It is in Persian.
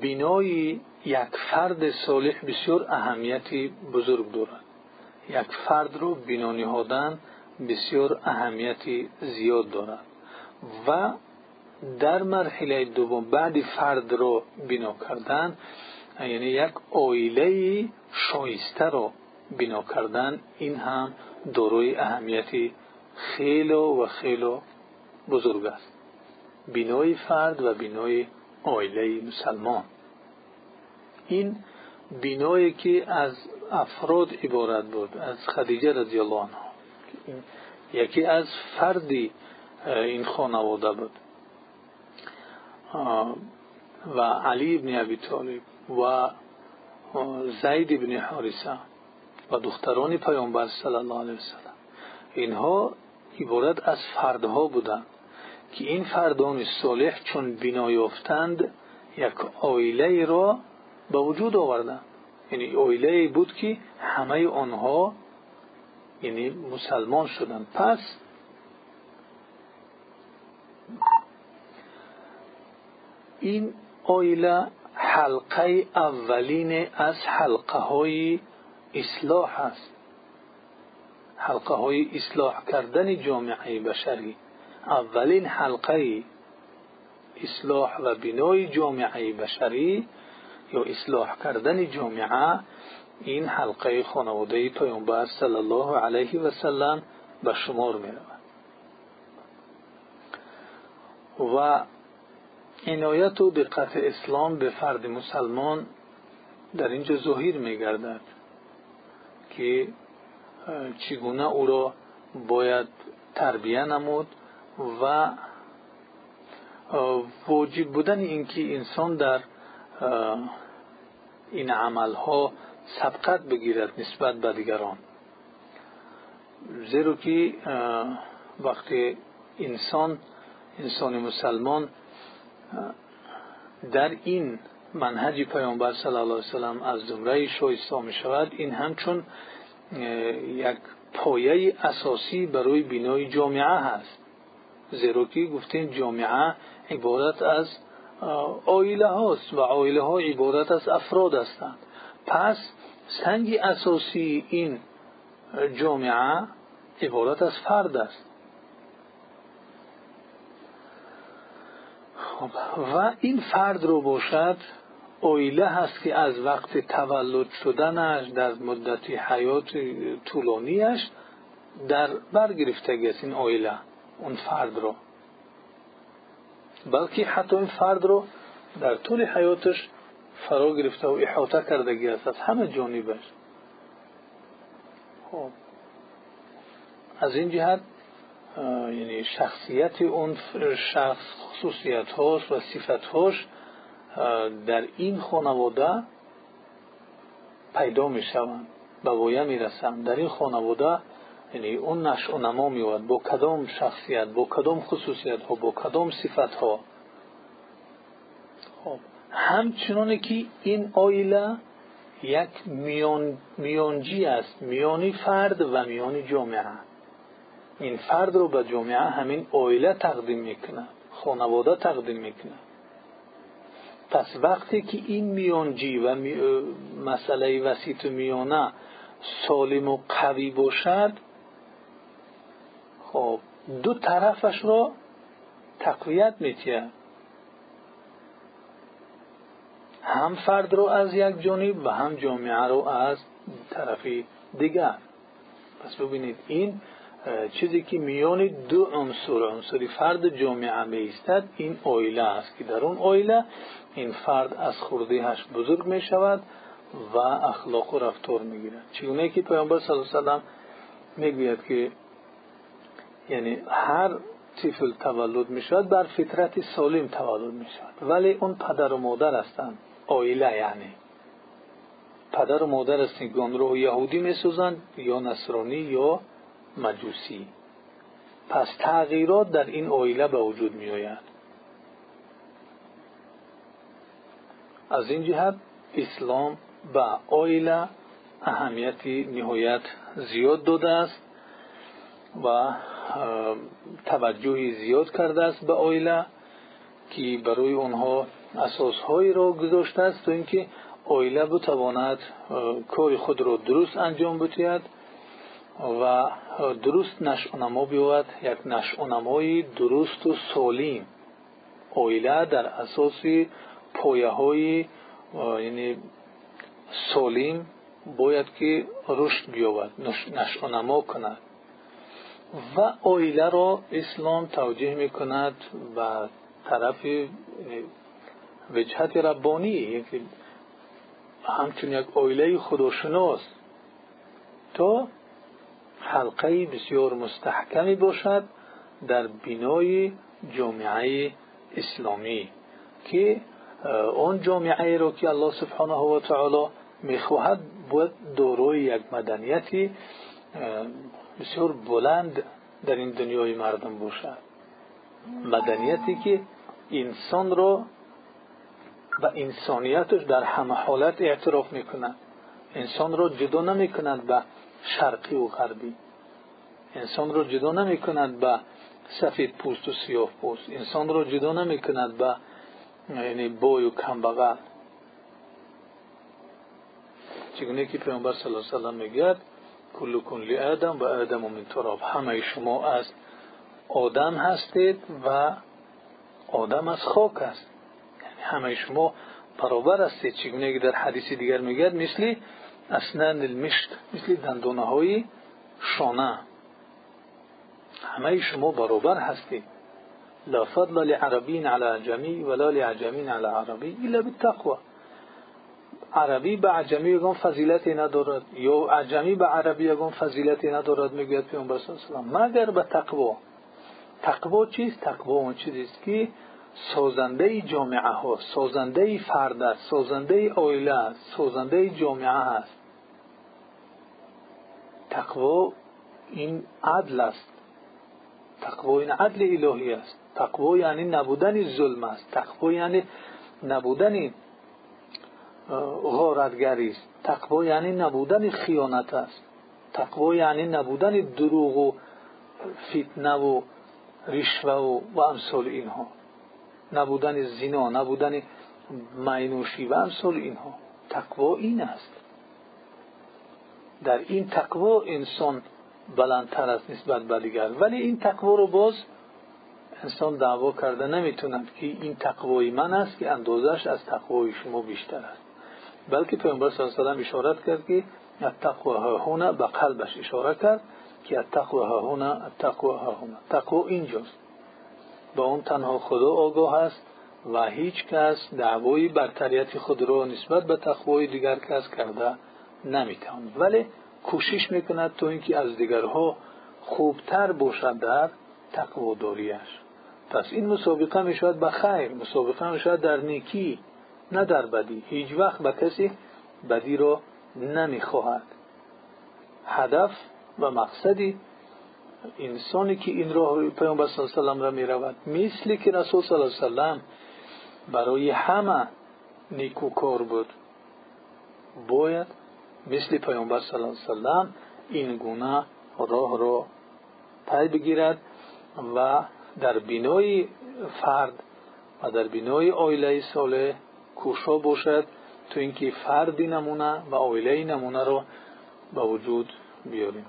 بینای یک فرد صالح بسیار اهمیتی بزرگ دارد. یک فرد رو بینا نهادن بسیار اهمیتی زیاد دارد. و در مرحله دوم بعد فرد رو بنا کردن یعنی یک آیله شایسته رو بنا کردن این هم داروی اهمیتی خیلی و خیلی بزرگ است. بینای فرد و بینای آیله مسلمان. این بینایی که از افراد عبارت بود از خدیجه رضی الله عنها. یکی از فردی این خانواده بود. و علی ابن ابی طالب و زید ابن حارسه و دختران پیامبر صلی الله علیه وسلم اینها عبارت از فردها بودند. که این فردان صالح چون بنا یافتند یک آیله را به وجود آوردند. یعنی آیله بود که همه آنها یعنی مسلمان شدند. پس این آیله حلقه اولین از حلقه های اصلاح است. حلقه اصلاح کردن جامعه بشری. اولین حلقه اصلاح و بینای جامعه بشری یا اصلاح کردن جامعه این حلقه خانواده پیامبر صلی الله علیه و سلم به شمار می و عنایت و دقت اسلام به فرد مسلمان در اینجا ظاهر می که چگونه او را باید تربیه نمود و واجب بودن اینکه انسان در این عملها سبقت بگیرد نسبت به دیگران. زیرا که وقتی انسان انسان مسلمان در این منهج پیامبر صلی الله علیه وسلم از زمره شایسته می شود این همچون یک پایه اساسی برای بینای جامعه هست. زیرا که گفتیم جامعه عبارت از آیله هاست و آیله ها عبارت از افراد هستند. پس سنگ اساسی این جامعه عبارت از فرد است. خب، و این فرد رو باشد اویله هست که از وقت تولد شدنش در مدت حیات طولانیش در برگرفتگی است این اویله اون فرد رو. بلکه حتی این فرد رو در طول حیاتش فرا گرفته و احاطه کردگی است از همه جانبش. خب. از این جهت یعنی شخصیت اون شخص خصوصیت هاش و صفت هاش در این خانواده پیدا می شوند به وایه می رسند در این خانواده یعنی اون نشع و نما می با کدام شخصیت با کدام خصوصیت ها با کدام صفت ها خب همچنانه که این آیله یک میان میانجی است. میانی فرد و میانی جامعه. این فرد رو به جامعه همین آیله تقدیم می‌کنه. خانواده تقدیم می‌کنه. پس وقتی که این میانجی و مسئله وسیط میانه سالم و قوی باشد خب دو طرفش را تقویت میتید هم فرد رو از یک جانب و هم جامعه رو از طرفی دیگر. پس ببینید این چیزی که میان دو عنصر عنصری فرد جامعه میستد این آیله است که در اون آیله این فرد از خردهش بزرگ می شود و اخلاق و رفتار می‌گیرد. چگونه که پیامبر صلی الله علیه و می‌گوید که یعنی هر طفل تولد می شود بر فطرت سالم تولد می شود ولی اون پدر و مادر هستند آیله یعنی. پدر و مادر هستند که رو یهودی می سوزند یا نصرانی یا مجوسی. پس تغییرات در این آیله به وجود می آید از این جهت اسلام به آیله اهمیتی نهایت زیاد داده است و توجهی زیاد کرده است به آیله که برای آنها اساسهایی را گذاشته است تا اینکه اویله بتواند کار خود را درست انجام بتید و درست نشانما بیاید یک نشانمای درست و سالیم اویله در اساس پایه های یعنی سالیم باید که رشد بیابد نشانما کند. و اویله را اسلام توجیه می‌کند به طرف وجهت ربانی یکی همچون یک اویله خداشناس تا حلقه بسیار مستحکمی باشد در بینای جامعه اسلامی که آن جامعه را که الله سبحانه و تعالی می‌خواهد باید دارای یک مدنیتی بسیار بلند در این دنیای مردم باشد. مدنیتی که انسان را و انسانیتش در همه حالت اعتراف می‌کند. انسان را جدا نمی‌کند به شرقی و غربی. انسان را جدا نمی‌کند به سفید پوست و سیاه پوست. انسان را جدا نمی‌کند به یعنی بوی و کمبغل چگونه که پیامبر صلی الله علیه و سلم می‌گوید کلکم لآدم و آدم من تراب. همه شما از آدم هستید و آدم از خاک است یعنی همه شما برابر هستید. چگونه که در حدیث دیگر میگد مثل اسنان المشت مثل دندانه های شانه. همه شما برابر هستید. لا فضل لعربین على عجمی ولا لعجمین على عربی الا بالتقوى عربی به عجمی یگان فضیلتی ندارد یا عجمی به عربی یگان فضیلتی ندارد می‌گوید پیامبر صلی الله علیه مگر به تقوا. تقوا چیست؟ تقوا اون چیزی است که سازنده جامعه ها سازنده فرد است سازنده عائله است سازنده جامعه است تقوا این عدل است. تقوا این عدل الهی است. تقوا یعنی نبودن ظلم است. تقوا یعنی نبودن غارتگری است. تقوا یعنی نبودن خیانت است. تقوا یعنی نبودن دروغ و فتنه و رشوه و, و اینها. نبودن زنا نبودن مینوشی و امثال اینها. تقوا این است. در این تقوا انسان بلندتر است نسبت به دیگر. ولی این تقوا رو باز انسان دعوا کرده نمی‌توند که این تقوای من است که اندازش از تقوای شما بیشتر است. بلکه پیامبر صلی الله علیه و اشاره کرد که التقوا هنا به قلبش اشاره کرد که التقوا هنا التقوا هنا. تقوا اینجاست. با اون تنها خدا آگاه است و هیچ کس دعوای برتریت خود را نسبت به تقوای دیگر کس کرده نمی‌تواند. ولی کوشش می‌کند تا اینکه از دیگرها خوبتر باشد در تقواداریش پس این مسابقه می‌شود به خیر مسابقه می‌شود در نیکی. نه در بدی. هیچ وقت به کسی بدی را نمی‌خواهد. هدف و مقصدی انسانی که این راه پیامبر صلی الله علیه و را می‌رود. مثلی که رسول صلی الله علیه و سلم برای همه نیکوکار بود. باید مثل پیامبر صلی الله علیه این گونه راه را پی بگیرد و در بینای فرد و در بینای آیله صالح کوشا باشد تو اینکه فردی نمونه و آیله نمونه رو به وجود بیاریم.